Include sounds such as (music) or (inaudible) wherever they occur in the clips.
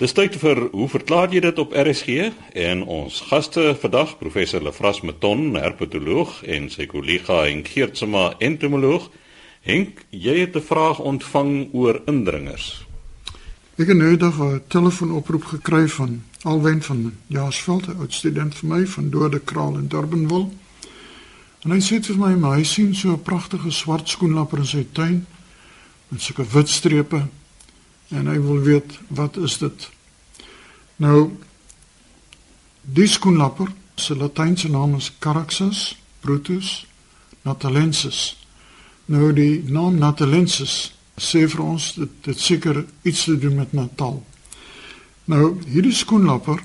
Dis tyd vir hoe verklaar jy dit op RSG en ons gaste vandag professor Lefras Meton, herpetoloog en sy kollega Henk Geertsma, entomoloog. Henk, jy het 'n vraag ontvang oor indringers. Ek het nou dag 'n telefoonoproep gekry van Alwen van Jaarsveld, 'n oud student vir my van Dode Kraal in Durbanville. En hy sê vir my, "Maar hy sien so 'n pragtige swart skoenlapper in sy tuin met sulke wit strepe en hy wil weet wat is dit? Nou die skoenlapper se latynse naam is Caraxus brutus natalensis. Nou die naam natalensis sê vir ons dit dit seker iets te doen met Natal. Nou hierdie skoenlapper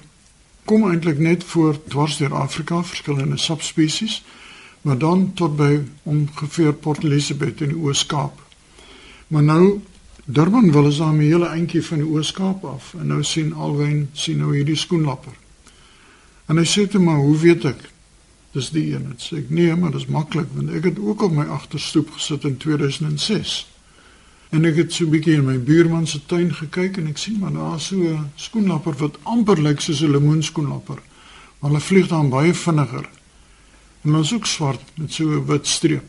kom eintlik net voor dwars deur Afrika, verskillende subspesies, maar dan tot by ongeveer Port Elizabeth in die Oos-Kaap. Maar nou Durban wil is daar 'n hele eentjie van die Oos-Kaap af en nou sien Alwyn sien nou hierdie skoenlapper. En hy sê toe maar, "Hoe weet ek?" Dis die een. Dit sê ek, "Nee, maar dis maklik want ek het ook op my agterstoep gesit in 2006." En ek het so 'n bietjie in my buurman se tuin gekyk en ek sien maar daar so 'n skoenlapper wat amper lyk soos 'n lemoenskoenlapper. Maar hulle vlieg dan baie vinniger. En hulle is ook swart met so 'n wit streep.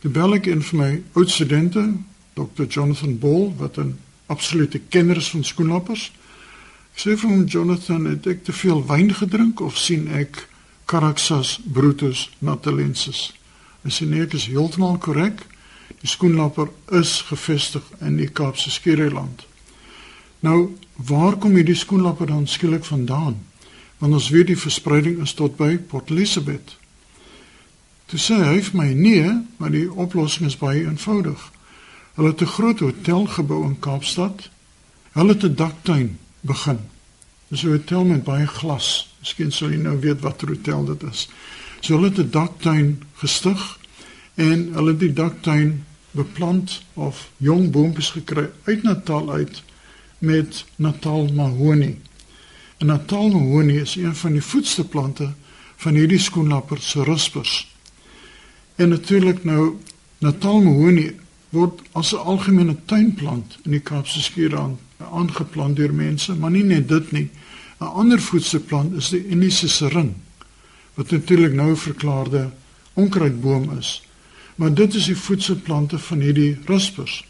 Die bel ek een van my oud studente Dr. Jonathan Ball wat 'n absolute kenner is van skoenlappers. Ek sê vir hom Jonathan, het ek te veel wyn gedrink of sien ek Caraxus brutus natalensis? Hy sê nee, ek is heeltemal korrek. Die skoenlapper is gevestig in die Kaapse Skiereiland. Nou, waar kom hierdie skoenlapper dan skielik vandaan? Want ons weet die verspreiding is tot by Port Elizabeth. Toe sê hy vir my nee, maar die oplossing is baie eenvoudig. Hulle het 'n groot hotel gebou in Kaapstad. Hulle het 'n daktuin begin. Dis 'n hotel met baie glas. Miskien sou jy nou weet wat 'n hotel dit is. So hulle het 'n daktuin gestig en hulle het die daktuin beplant of jong boontjies gekry uit Natal uit met Natal mahonie. En Natal mahonie is een van die voedste plante van hierdie skoenlapper se ruspers. En natuurlik nou Natal mahonie word as 'n algemene tuinplant in die Kaapse Skiereiland aangeplant deur mense, maar nie net dit nie. 'n Ander voedselplant is die Indiese sering wat natuurlik nou verklaarde onkruidboom is. Maar dit is die voedselplante van hierdie ruspers.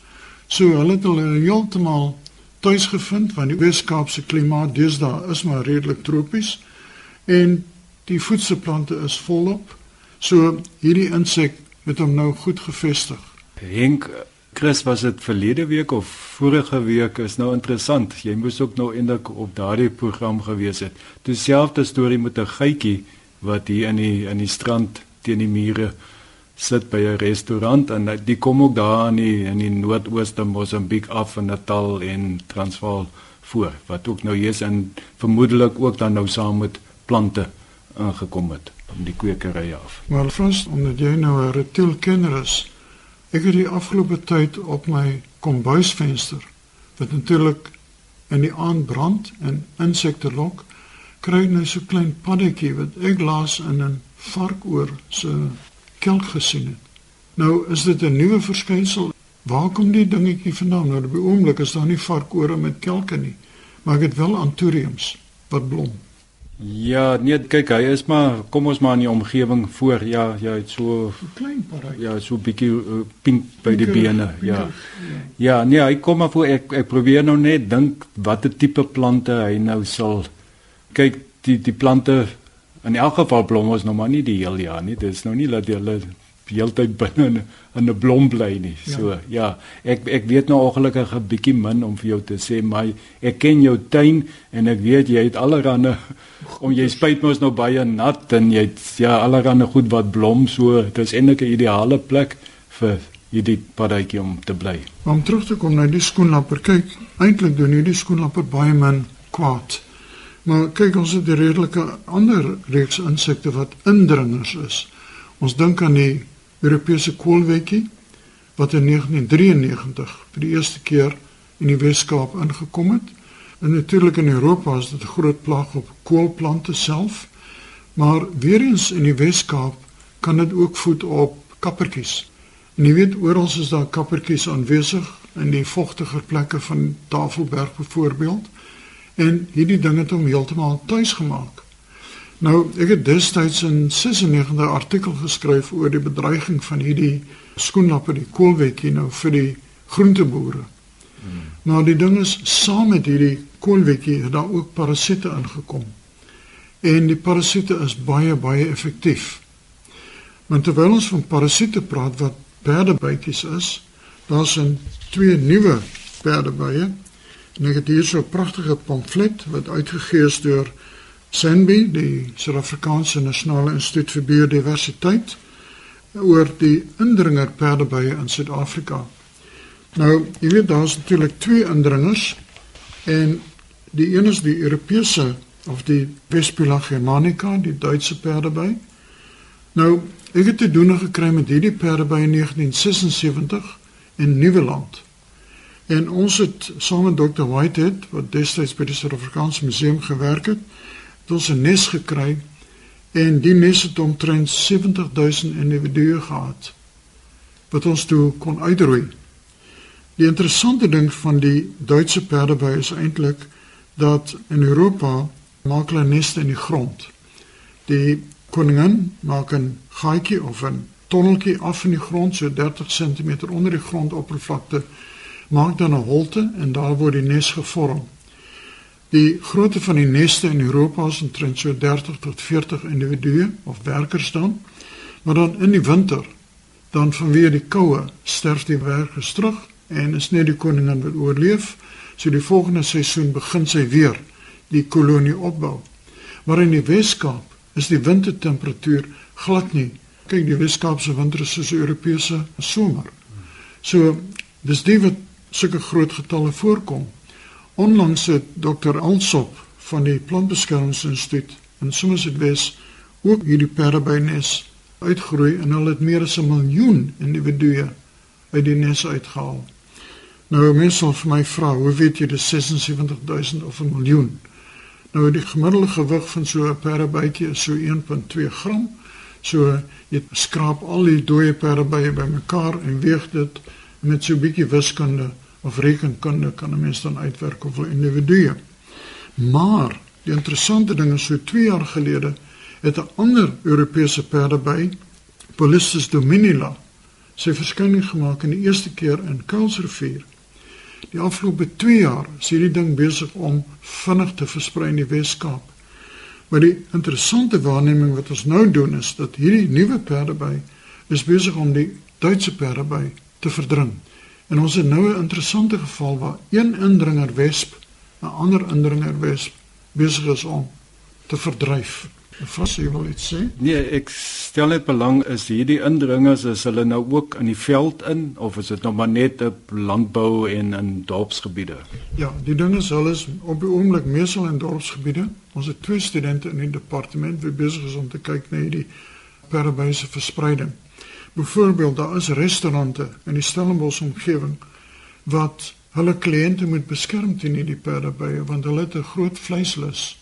So hulle het hulle heeltemal tuis gevind want die Wes-Kaapse klimaat deesdae is maar redelik tropies en die voedselplante is volop. So hierdie insek het hom nou goed gevestig. Henk Chris was dit verlede week of vorige week is nou interessant. Jy moes ook nou eintlik op daardie program gewees het. Dieselfde storie met 'n geitjie wat hier in die in die strand teen die mure sit by 'n restaurant en die kom ook daar in die in die noordooste Mosambiek af van Natal en Transvaal voor wat ook nou hier's en vermoedelik ook dan nou saam met plante aangekom het om die kwekery af. Maar Frans, omdat jy nou 'n reptielkenner is, Ek het die afgelope tyd op my kombuisvenster wat natuurlik in die aand brand en insekte lok, kry nou so klein paddetjie wat ek laas in 'n varkoor se kelk gesien het. Nou is dit 'n nuwe verskynsel. Waar kom die dingetjie vandaan? Nou op die oomblik is daar nie varkore met kelke nie, maar ek het wel antoriums wat blom. Ja, nee, kyk, hy is maar kom ons maar in die omgewing voor. Ja, ja, het so klein paraat. Ja, so bietjie uh, pink by die bene. Ja. Ja, nee, hy kom maar voor. Ek ek probeer nou net dink watter tipe plante hy nou sal kyk die die plante in elk geval blom ons nou maar nie die hele jaar nie. Dit is nou nie dat hulle heeltyd binne in, in 'n blom bly nie. So ja, ja ek ek weet nou ongelukkig 'n bietjie min om vir jou te sê, maar ek ken jou tuin en ek weet jy het allerhande om jy spyt mos nou baie nat en jy het ja allerhande goed wat blom so. Dit is eintlik 'n ideale plek vir hierdie paddatjie om te bly. Om terug te kom na die skoenlapper, kyk, eintlik doen hierdie skoenlapper baie min kwaad. Maar kyk ons het 'n redelike ander reeks insekte wat indringers is. Ons dink aan die Europese koolwetjie wat in 1993 vir die eerste keer in die Wes-Kaap ingekom het. En natuurlik in Europa is dit 'n groot plaag op koolplante self, maar weer eens in die Wes-Kaap kan dit ook voed op kappertjies. En jy weet oral is daar kappertjies aanwesig in die vogtiger plekke van Tafelberg byvoorbeeld. en hierdie ding het hom heeltemal tuis gemaak. Nou, ek het destyds 'n 96 artikel geskryf oor die bedreiging van hierdie skoenlapper die koolwetjie nou vir die groenteboere. Hmm. Nou die ding is saam met hierdie koolwetjie het daar ook parasiete ingekom. En die parasiete is baie baie effektief. Maar terwyl ons van parasiete praat wat perdebytjies is, daar's 'n twee nuwe perdebye. En ek het hier so 'n pragtige pamflet wat uitgegee is deur SANBI, die Suid-Afrikaanse Nasionale Instituut vir Biodiversiteit oor die indringer perdebye in Suid-Afrika. Nou, jy weet daar's natuurlik twee indringers en die een is die Europese of die Vespula germanica, die Duitse perdeby. Nou, ek het te doen gekry met hierdie perdeby in 1976 in Nieuweland. En ons het saam met Dr. Whitehead wat destyds by die Suid-Afrikaanse Museum gewerk het, het ons 'n nes gekry en die nes het omtrent 70000 individue gehad wat ons toe kon uitroei. Die interessante ding van die Duitse perdeby is eintlik dat in Europa maak hulle neste in die grond. Die koningin maak 'n gaatjie of 'n tonneltjie af in die grond so 30 cm onder die grondoppervlakte, maak dan 'n holte en daar word die nes gevorm. Die grootte van die neste in Europa is omtrent so 30 tot 40 individue of werkers dan. Maar dan in die winter, dan vanweer die koue, sterf die werkers terug en is net die koningin wat oorleef. So die volgende seisoen begin sy weer die kolonie opbou. Maar in die Weskaap is die wintertemperatuur glad nie. Kyk, die Weskaapse winter is soos 'n Europese somer. So dis die wat sulke groot getalle voorkom. Onlangs het Dr. Alsop van die Plantbeskermingsinstituut in Somerset West ook hierdie perdebynes uitgroei en hulle het meer as 'n miljoen individue uit die nes uitgehaal. Nou mense sal vir my vra, hoe weet jy dis 76000 of 'n miljoen? Nou die gemiddelde gewig van so 'n perdebytjie is so 1.2 gram. So jy skraap al die dooie perdebye bymekaar en weeg dit met so 'n bietjie wiskunde of rekenkunde kan 'n mens dan uitwerk hoeveel individue. Maar die interessante ding is so 2 jaar gelede het 'n ander Europese perdeby, Polistes dominila, sy verskyning gemaak in die eerste keer in Kuilsrivier. Die afgelope 2 jaar is hierdie ding besig om vinnig te versprei in die Wes-Kaap. Maar die interessante waarneming wat ons nou doen is dat hierdie nuwe perdeby is besig om die Duitse perdeby te verdring. En ons het nou 'n interessante geval waar een indringer wesp 'n ander indringer wesp besig is om te verdryf. Vas jy wil iets sê? Nee, ek stel net belang is hierdie indringers is hulle nou ook in die veld in of is dit nog maar net op landbou en in dorpsgebiede? Ja, die ding is hulle is op die oomblik meestal in dorpsgebiede. Ons het twee studente in die departement wat besig is om te kyk na hierdie perbeise verspreiding. Byvoorbeeld, daar is restaurante in die Stellenbosch omgewing wat hulle kliënte moet beskerm teen hierdie perdebye want hulle het 'n groot vleislus.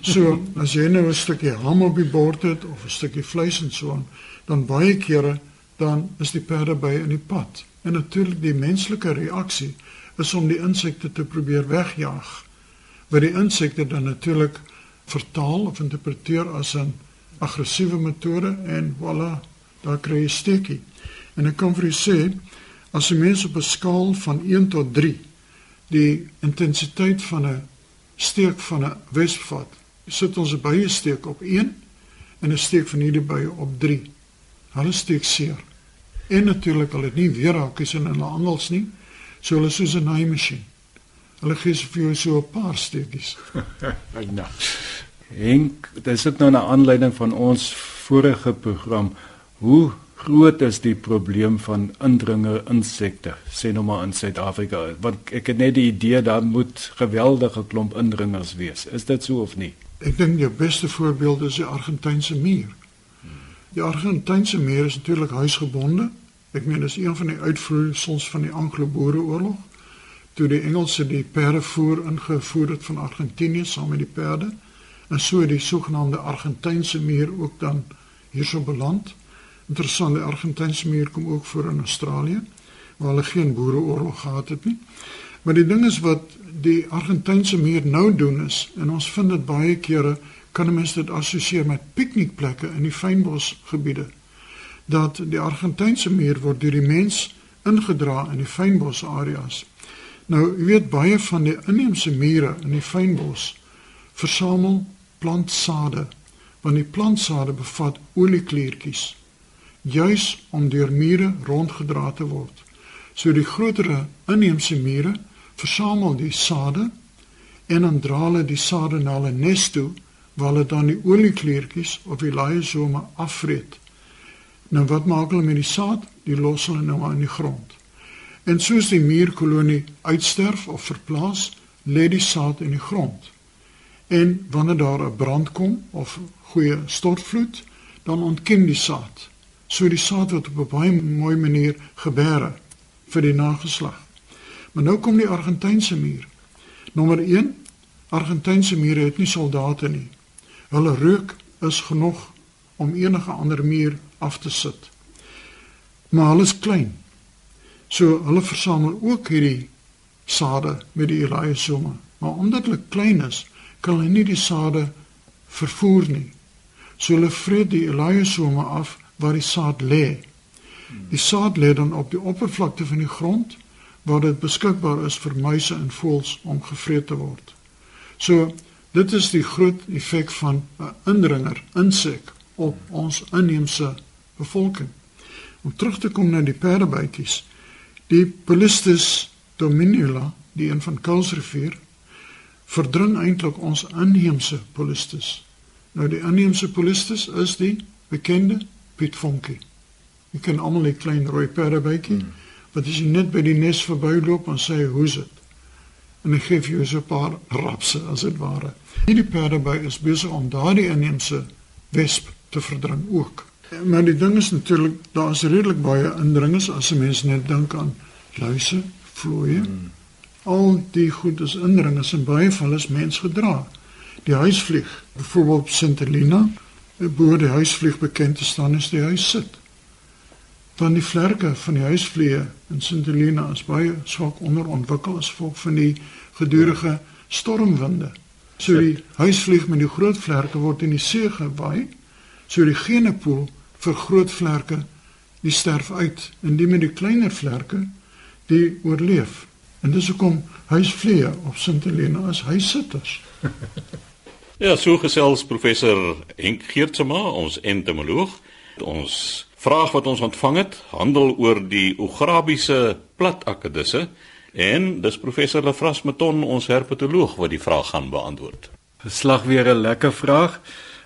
So, as jy nou 'n stukkie ham op die bord het of 'n stukkie vleis en so aan, dan baie kere dan is die perdebye in die pad. En natuurlik die menslike reaksie is om die insekte te probeer wegjaag. Wat die insekte dan natuurlik vertaal of interpreteer as 'n aggressiewe metode en voilà daar kry jy steekie. En ek kan vir u sê as 'n mens op 'n skaal van 1 tot 3 die intensiteit van 'n steek van 'n wesvat, sit ons 'n baie steek op 1 en 'n steek van hierdie baie op 3. Hulle steek seer. En natuurlik hulle het nie weer hakies in hulle angels nie. So hulle soos 'n naaimasjien. Hulle gee vir jou so 'n paar steekies. (laughs) nou. Henk, dit is ook nou 'n aanleiding van ons vorige program Hoe groot is die probleem van indringer insekte sê nou maar in Suid-Afrika? Want ek het net die idee daar moet geweldige klomp indringers wees. Is dit so of nie? Ek dink die beste voorbeeld is die Argentynse mier. Die Argentynse mier is natuurlik huisgebonde. Ek meen dis een van die uitvloeisels van die Anglo-Boereoorlog toe die Engelse die perdevoer ingevoer het van Argentinië saam met die perde. En so die sogenaamde Argentynse mier ook dan hierso beland. Interessant, die Argentynse muur kom ook voor in Australië waar hulle geen boereoorlog gehad het nie. Maar die ding is wat die Argentynse meer nou doen is en ons vind dit baie kere kan 'n mens dit assosieer met piknikplekke in die fynbosgebiede dat die Argentynse meer word deur die mens ingedra in die fynbos areas. Nou, jy weet baie van die inheemse mure in die fynbos versamel plantsade want die plantsade bevat oliekliertjies juis om deur mure rondgedra te word. So die grotere inheemse mure versamel die sade en dan dra hulle die sade na hulle nes toe waar hulle dan die oliekliertjies of die laiosome afvreet. Nou wat maak hulle met die saad? Die los hulle nou aan die grond. En soos die muurkolonie uitsterf of verplaas, lê die saad in die grond. En wanneer daar 'n brand kom of goeie stortvloed, dan ontken die saad. So die saad word op 'n baie mooi manier gebeere vir die nageslag. Maar nou kom die Argentynse muur. Nommer 1, Argentynse mure het nie soldate nie. Hulle reuk is genoeg om enige ander muur af te sit. Maar hulle is klein. So hulle versamel ook hierdie sade met die Eliasome. Maar omdat hulle klein is, kan hulle nie die sade vervoer nie. So hulle vreet die Eliasome af waar die saad lê. Die saad lê dan op die oppervlakte van die grond waar dit beskikbaar is vir muise en voëls om gevreet te word. So dit is die groot effek van 'n indringer, insek op ons inheemse bevolking. Om terug te kom na die perdebytjies. Die Polistes dominula, die een van Kuilsrivier, verdring eintlik ons inheemse Polistes. Nou die inheemse Polistes is die bekende Piet Vonkie. Jy kan almal 'n klein rooi perdebytjie hmm wat as jy net by die nes verbyloop en sê hoe's dit? En ek gee jou so 'n paar rapse as dit ware. Hierdie perdeby is besig om daardie inheemse wesp te verdring ook. Maar die ding is natuurlik daar is redelik baie indringers as 'n mens net dink aan luise, vlooie. Hmm. Al die goed is indringers en baie van hulle is mensgedra. Die huisvlieg, byvoorbeeld Sint Helena, bo die huisvlieg bekend te staan is die huis sit dan die vlerke van die huisvliee in Sint Helena is baie swak onderontwikkel as gevolg van die gedurende stormwinde. So die huisvlieg met die groot vlerke word in die see gewaai. So die genepool vir groot vlerke die sterf uit en die met die kleiner vlerke die oorleef. En dis hoekom huisvliee op Sint Helena as huissitters. (laughs) ja, so gesels professor Henk Geertsma, ons entomoloog, ons vraag wat ons ontvang het handel oor die Ograbiese platakkedisse en dis professor Lefras Meton ons herpetoloog wat die vraag gaan beantwoord. Verslag weer 'n lekker vraag.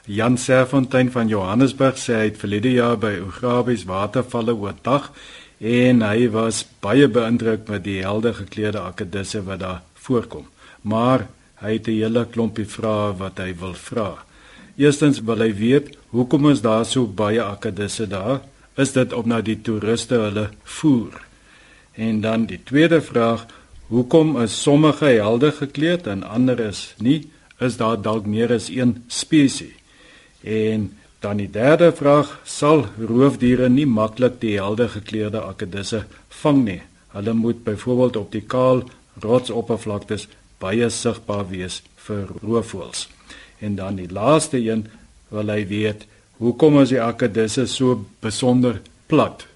Jan Serfontein van Johannesburg sê hy het verlede jaar by Ograbies watervalle oordag en hy was baie beïndruk met die helder gekleurde akkedisse wat daar voorkom. Maar hy het 'n hele klompie vrae wat hy wil vra. Eerstens wil hy weet hoekom is daar so baie akkedisse daar? Is dit omdat die toeriste hulle voer? En dan die tweede vraag, hoekom is sommige helder gekleed en ander is nie? Is daar dalk meer as een spesies? En dan die derde vraag, sal roofdiere nie maklik die helder gekleurde akkedisse vang nie? Hulle moet byvoorbeeld op die kaal rotsoppervlaktes baie sigbaar wees vir roofvoëls. En dan die laaste een wil hy weet, hoekom is die akkedisse so besonder plat?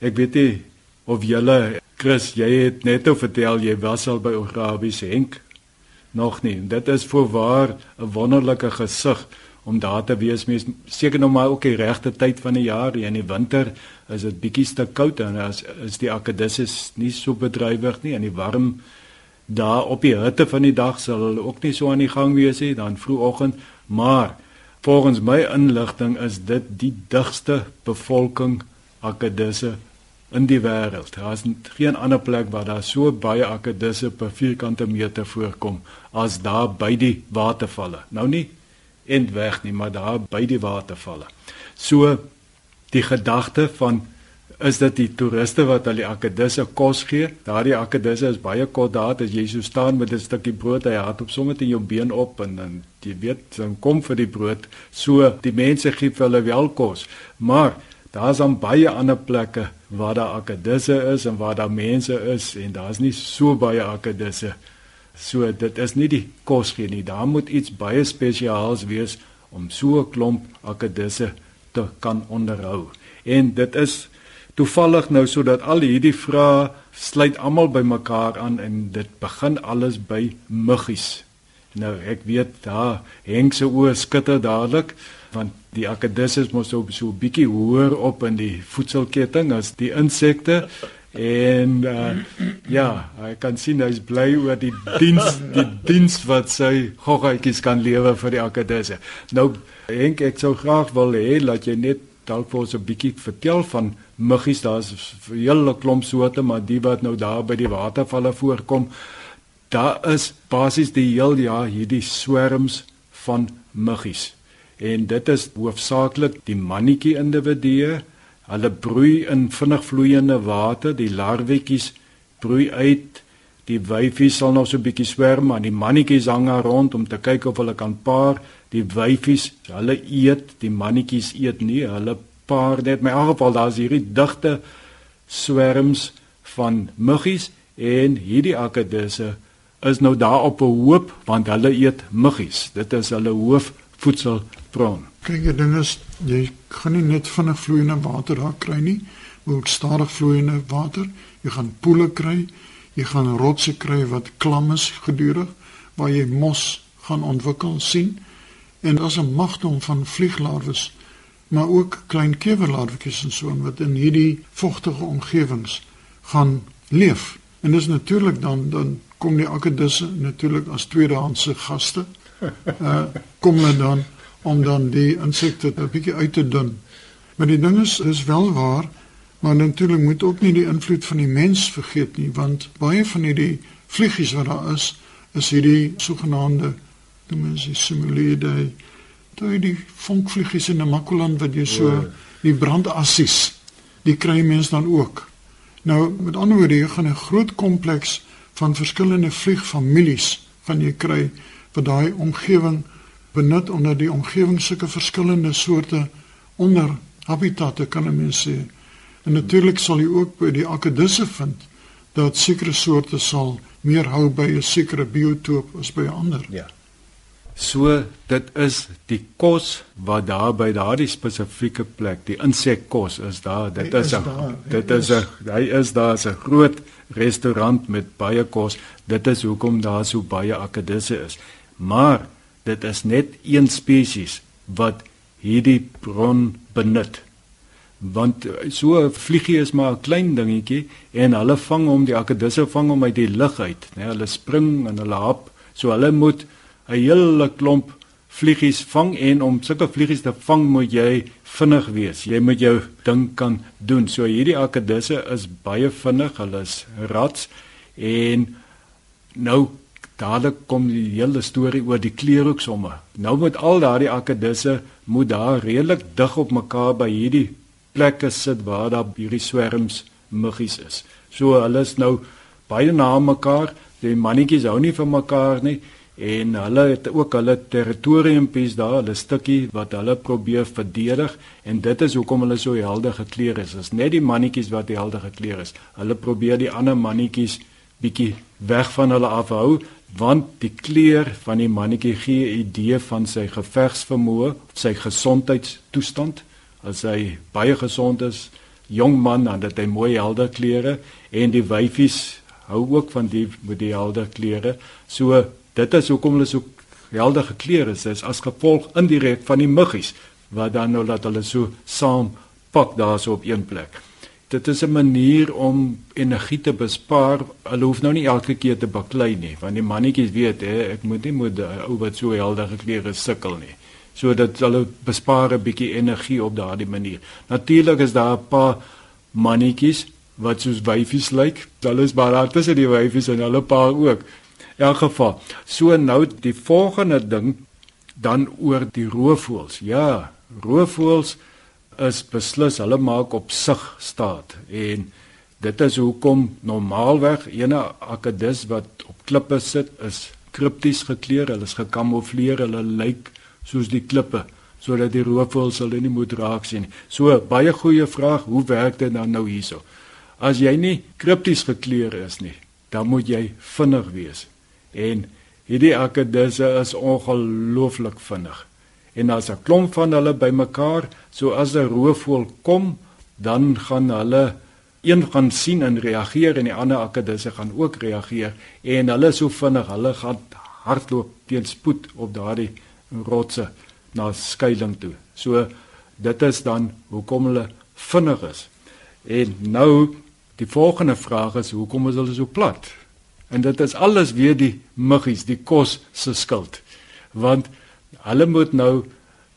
Ek weet nie of julle Chris, jy het net o vertel jy was al by Arabies Henk nog nie. Dit is voorwaar 'n wonderlike gesig om daar te wees. Mens seker nou maar ook die regte tyd van die jaar. In die winter is dit bietjie te koud en as is die akkedisse nie so bedrywig nie en die warm daar op die hitte van die dag sal hulle ook nie so aan die gang wees nie dan vroegoggend. Maar volgens my inligting is dit die digste bevolking akedisse in die wêreld. Daar is geen ander plek waar daar so baie akedisse per vierkante meter voorkom as daar by die watervalle. Nou nie endweg nie maar daar by die watervalle. So die gedagte van is dit die toeriste wat al die akkedisse kos gee. Daardie akkedisse is baie kort daar as jy so staan met 'n stukkie brood, hy het op sommer teen jou been op en dan jy weet, dan kom vir die brood. So die mense gee vir hulle wel kos. Maar daar's dan baie ander plekke waar daar akkedisse is en waar daar mense is en daar's nie so baie akkedisse. So dit is nie die kos gee nie. Daar moet iets baie spesiaals wees om so 'n klomp akkedisse te kan onderhou. En dit is toevallig nou sodat al hierdie vrae sluit almal by mekaar aan en dit begin alles by muggies. Nou ek weet daar hang se oë skitter dadelik want die akedisse mos so so 'n bietjie hoër op in die voedselketting as die insekte en uh, ja, ek kan sien hy's bly oor die diens die diens wat sy goggetjies kan lewer vir die akedisse. Nou Henk ek sou graag wil hê dat jy net dalk vir ons 'n bietjie vertel van muggies. Daar's 'n hele klomp soorte, maar die wat nou daar by die watervalle voorkom, daar is basies die heel jaar hierdie swerms van muggies. En dit is hoofsaaklik die mannetjie individue. Hulle broei in vinnig vloeiende water, die larwetjies broei uit. Die wyfies sal nog so 'n bietjie swerm, maar die mannetjies hang daar rond om te kyk of hulle kan paar. Die wyfies, hulle eet, die mannetjies eet nie. Hulle paar net. My aangeval daar's hierdie digte swerms van muggies en hierdie akedisse is nou daar op 'n hoop want hulle eet muggies. Dit is hulle hoofvoedselbron. Kyk, die ding is jy gaan nie net vinnig vloeiende water daar kry nie, maar ook stadig vloeiende water. Jy gaan poele kry, jy gaan rotse kry wat klam is gedurig waar jy mos gaan ontwikkel sien. En daar's 'n magdom van vlieglarwes, maar ook klein keverlarwetjies en so wat in hierdie vogtige omgewings gaan leef. En dis natuurlik dan dan kom die akedisse natuurlik as tweedehandse gaste. Uh (laughs) kom hulle dan om dan die insekte 'n bietjie uit te dun. Maar die ding is is wel waar, maar natuurlik moet ook nie die invloed van die mens vergeet nie, want baie van hierdie vliegies wat daar is, is hierdie sogenaamde noem ons die simuliede toe die vonkvliegies in 'n makuland wat jy so die brandassies die kry mense dan ook. Nou met ander woorde, jy gaan 'n groot kompleks van verskillende vliegfamilies van jy kry wat daai omgewing benut onder die omgewing sulke verskillende soorte onder habitatte kan mense sê. En natuurlik sal jy ook by die akedisse vind dat sekere soorte sal meer hou by 'n sekere biotoop as by 'n ander. Ja. So dit is die kos wat daar by daardie spesifieke plek, die insekkos is daar. Dit is 'n dit is 'n hy is daar 'n groot restaurant met baie kos. Dit is hoekom daar so baie akedisse is. Maar dit is net een spesies wat hierdie bron benut. Want so 'n vliegie is maar 'n klein dingetjie en hulle vang hom die akedisse vang hom uit die lug uit, né? Hulle spring en hulle hap. So hulle moet 'n hele klomp vliegies vang en om sulke vliegies te vang moet jy vinnig wees. Jy moet jou ding kan doen. So hierdie akedisse is baie vinnig. Hulle is rats en nou dadelik kom die hele storie oor die kleurhoek somme. Nou moet al daardie akedisse moet daar redelik dig op mekaar by hierdie plekke sit waar daar hierdie swerms muggies is. So hulle is nou baie na mekaar. Die mannetjies hou nie van mekaar nie en hulle het ook hulle territoriumpies daar, hulle stukkie wat hulle probeer verdedig en dit is hoekom hulle so helder gekleer is. Dit is net die mannetjies wat helder gekleer is. Hulle probeer die ander mannetjies bietjie weg van hulle afhou want die kleur van die mannetjie gee 'n idee van sy gevegsvermoë, sy gesondheidstoestand. As hy baie gesond is, jong man, dan het hy mooi helder kleure en die wyfies hou ook van die met die helder kleure. So Dit is hoekom hulle so helder gekleer is, is as gevolg indirek van die muggies wat dan nou laat hulle so saam pak daarso op een plek. Dit is 'n manier om energie te bespaar. Hulle hoef nou nie elke keer te baklei nie, want die mannetjies weet hè, ek moet nie moet ou wat so helder gekleer is sukkel nie. So dat hulle bespaar 'n bietjie energie op daardie manier. Natuurlik is daar 'n paar mannetjies wat soos wyfies lyk. Hulle is baie tussen die wyfies en hulle paar ook elk geval. So nou die volgende ding dan oor die roofvoëls. Ja, roofvoëls is beslis hulle maak op sig staat en dit is hoekom normaalweg ene akedus wat op klippe sit is kripties gekleer, hulle is gekamoufleer, hulle lyk soos die klippe. sodat die roofvoëls hulle nie moet raak sien nie. So baie goeie vraag, hoe werk dit dan nou hierso? As jy nie kripties gekleer is nie, dan moet jy vinnig wees. En hierdie akedisse is ongelooflik vinnig. En as 'n klomp van hulle bymekaar, so as 'n roofvoël kom, dan gaan hulle een gaan sien en reageer en die ander akedisse gaan ook reageer en hulle is so vinnig, hulle gaan hardloop teen spoed op daardie rotse na skuilings toe. So dit is dan hoekom hulle vinnig is. En nou die volgende vraag is hoekom is hulle so plat? En dit is alles weer die muggies, die kos se skuld. Want hulle moet nou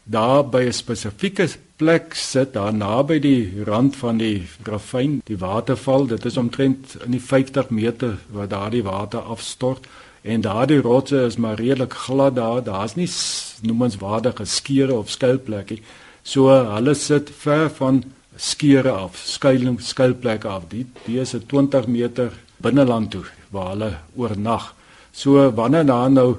daar by 'n spesifieke plek sit, daar naby die rand van die ravyn, die waterval. Dit is omtrent in die 50 meter waar daardie water afstort en daardie rotse is maar redelik glad daar. Daar's nie noemenswaardige skeure of skuilplekke. So hulle sit ver van skeure af, skuilings, skuilplekke af. Die die is 'n 20 meter binneland toe waar hulle oornag. So wanneer daar nou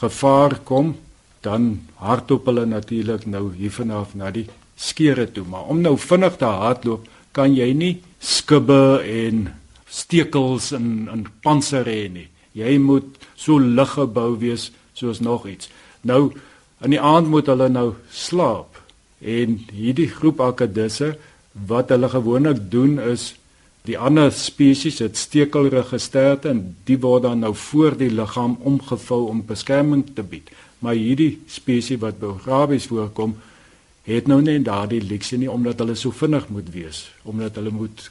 gevaar kom, dan hardloop hulle natuurlik nou hiervanaf na die skeure toe, maar om nou vinnig te hardloop, kan jy nie skubbe en stekels en en panser hê nie. Jy moet so lig gebou wees soos nog iets. Nou in die aand moet hulle nou slaap. En hierdie groep akedisse wat hulle gewoonlik doen is Die ander spesies het stekelrige sterte en die word dan nou voor die liggaam omgevou om beskerming te bied. Maar hierdie spesies wat by rabies voorkom, het nou net daardie leksie nie omdat hulle so vinnig moet wees, omdat hulle moet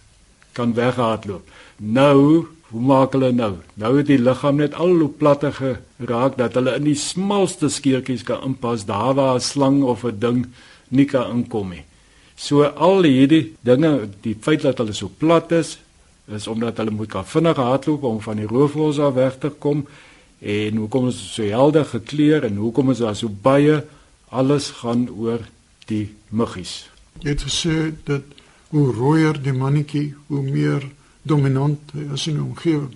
kan weghardloop. Nou, hoe maak hulle nou? Nou het die liggaam net al hoe platter geraak dat hulle in die smalste skeurtjies kan inpas daar waar 'n slang of 'n ding nie kan inkom nie. So al hierdie dinge, die feit dat hulle so plat is, is omdat hulle moet kan vinnig hardloop om van die roofvoëls af weg te kom en hoekom is so helder gekleer en hoekom is daar so baie alles gaan oor die muggies. Jy het gesê dat hoe rooier die mannetjie, hoe meer dominant hy is in die omgewing.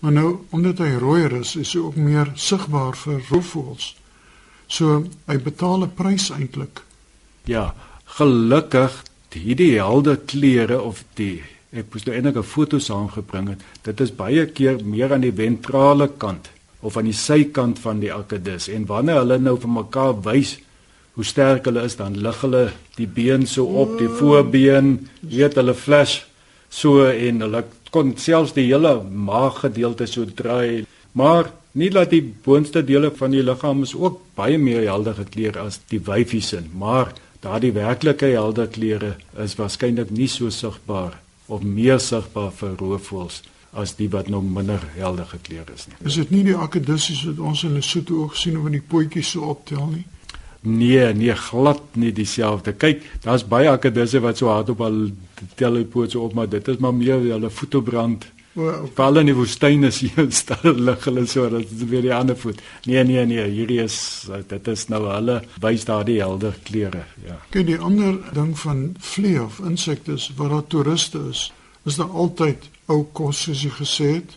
Maar nou omdat hy rooier is, is hy ook meer sigbaar vir roofvoëls. So hy betaal 'n prys eintlik. Ja, gelukkig hierdie helde klere of die ek moes nou enige foto's saamgebring het dit is baie keer meer aan die ventrale kant of aan die sykant van die akedus en wanneer hulle nou vir mekaar wys hoe sterk hulle is dan lig hulle die been so op die voorbeen weet hulle flash so en hulle kon selfs die hele maaggedeelte so draai. Maar nie dat die boonste dele van die liggaam is ook baie meer helder gekleed as die wyfies in maar daardie werklike helder kleure is waarskynlik nie so sigbaar of meer sigbaar vir roofvoëls as die wat nou minder helder gekleed is nie. Is dit nie die akedissies wat ons in Lesotho ook sien of in die potjies so optel nie? Nee, nee, glad nie dieselfde. Kyk, daar's baie akedisse wat so hard op al tel op so op, maar dit is maar meer hulle voete brand Val in die woestyn is hier stil lig hulle so dat dit weer die ander voet. Nee nee nee, hierdie is dit is nou hulle wys daardie helder kleure, ja. Kyk die ander ding van vliee of insekte wat daar toeriste is, is daar altyd ou kos soos jy gesê het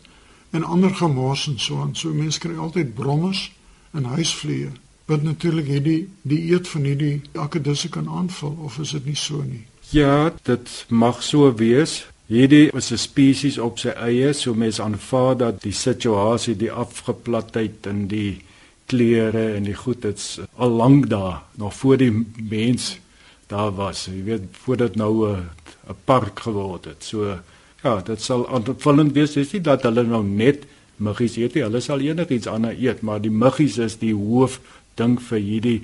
en ander gemors en so aan. So mense kry altyd brommers en huisvliee wat natuurlik hierdie die eet van hierdie akedisse kan aanval of is dit nie so nie? Ja, dit mag so wees. Hierdie is 'n spesies op sy eie, so mens aanvaar dat die situasie, die afgeplatheid en die klere en die goed dit's al lank daar, nog voor die mens daar was. Jy weet, voordat nou 'n 'n park geword het. So ja, dit sal aanvullend wees, is nie dat hulle nou net muggies eet nie, hulle sal enigiets anders eet, maar die muggies is die hoof ding vir hierdie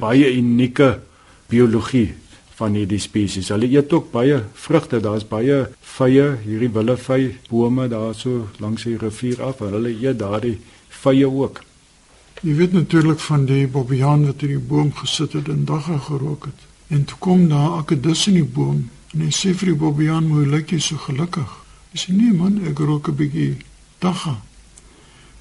baie unieke biologie van hierdie spesies. Hulle eet ook baie vrugte. Daar's baie vye, hierdie willevy bome daar so langs die rivier af. Hulle eet daardie vye ook. Jy weet natuurlik van die bobbejaan wat in die boom gesit het en dagga gerook het. En toe kom daar akedus in die boom en hy sê vir die bobbejaan, "Hoe lyk jy so gelukkig?" Hy sê, "Nee man, ek rook 'n bietjie dagga."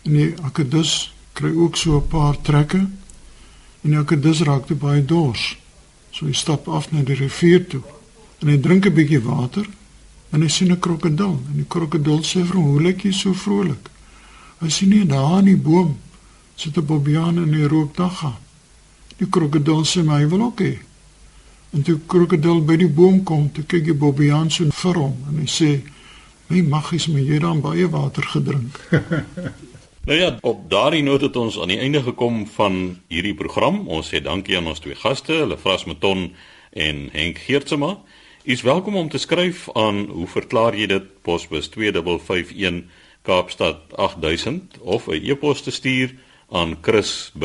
En die akedus kry ook so 'n paar trekke en die akedus raak te baie dors. So hy stap af na die rivier toe en hy drink 'n bietjie water en hy sien 'n krokodil en die krokodil sê vir hom: "Hoe lyk jy so vrolik?" Hy sien nie daar in die boom sit 'n bobiaan en hy rook dagga. Die krokodil sê my wil ook hê. En toe krokodil by die boom kom, toe kyk die Bobbejaan so vir hom en hy sê: "My maggies, my jy dan baie water gedrink." (laughs) Nou ja, op daardie noot het ons aan die einde gekom van hierdie program. Ons sê dankie aan ons twee gaste, Lefras Meton en Henk Geertsma. U is welkom om te skryf aan hoe verklaar jy dit posbus 2551 Kaapstad 8000 of 'n e-pos te stuur aan chris@rsg.co.za.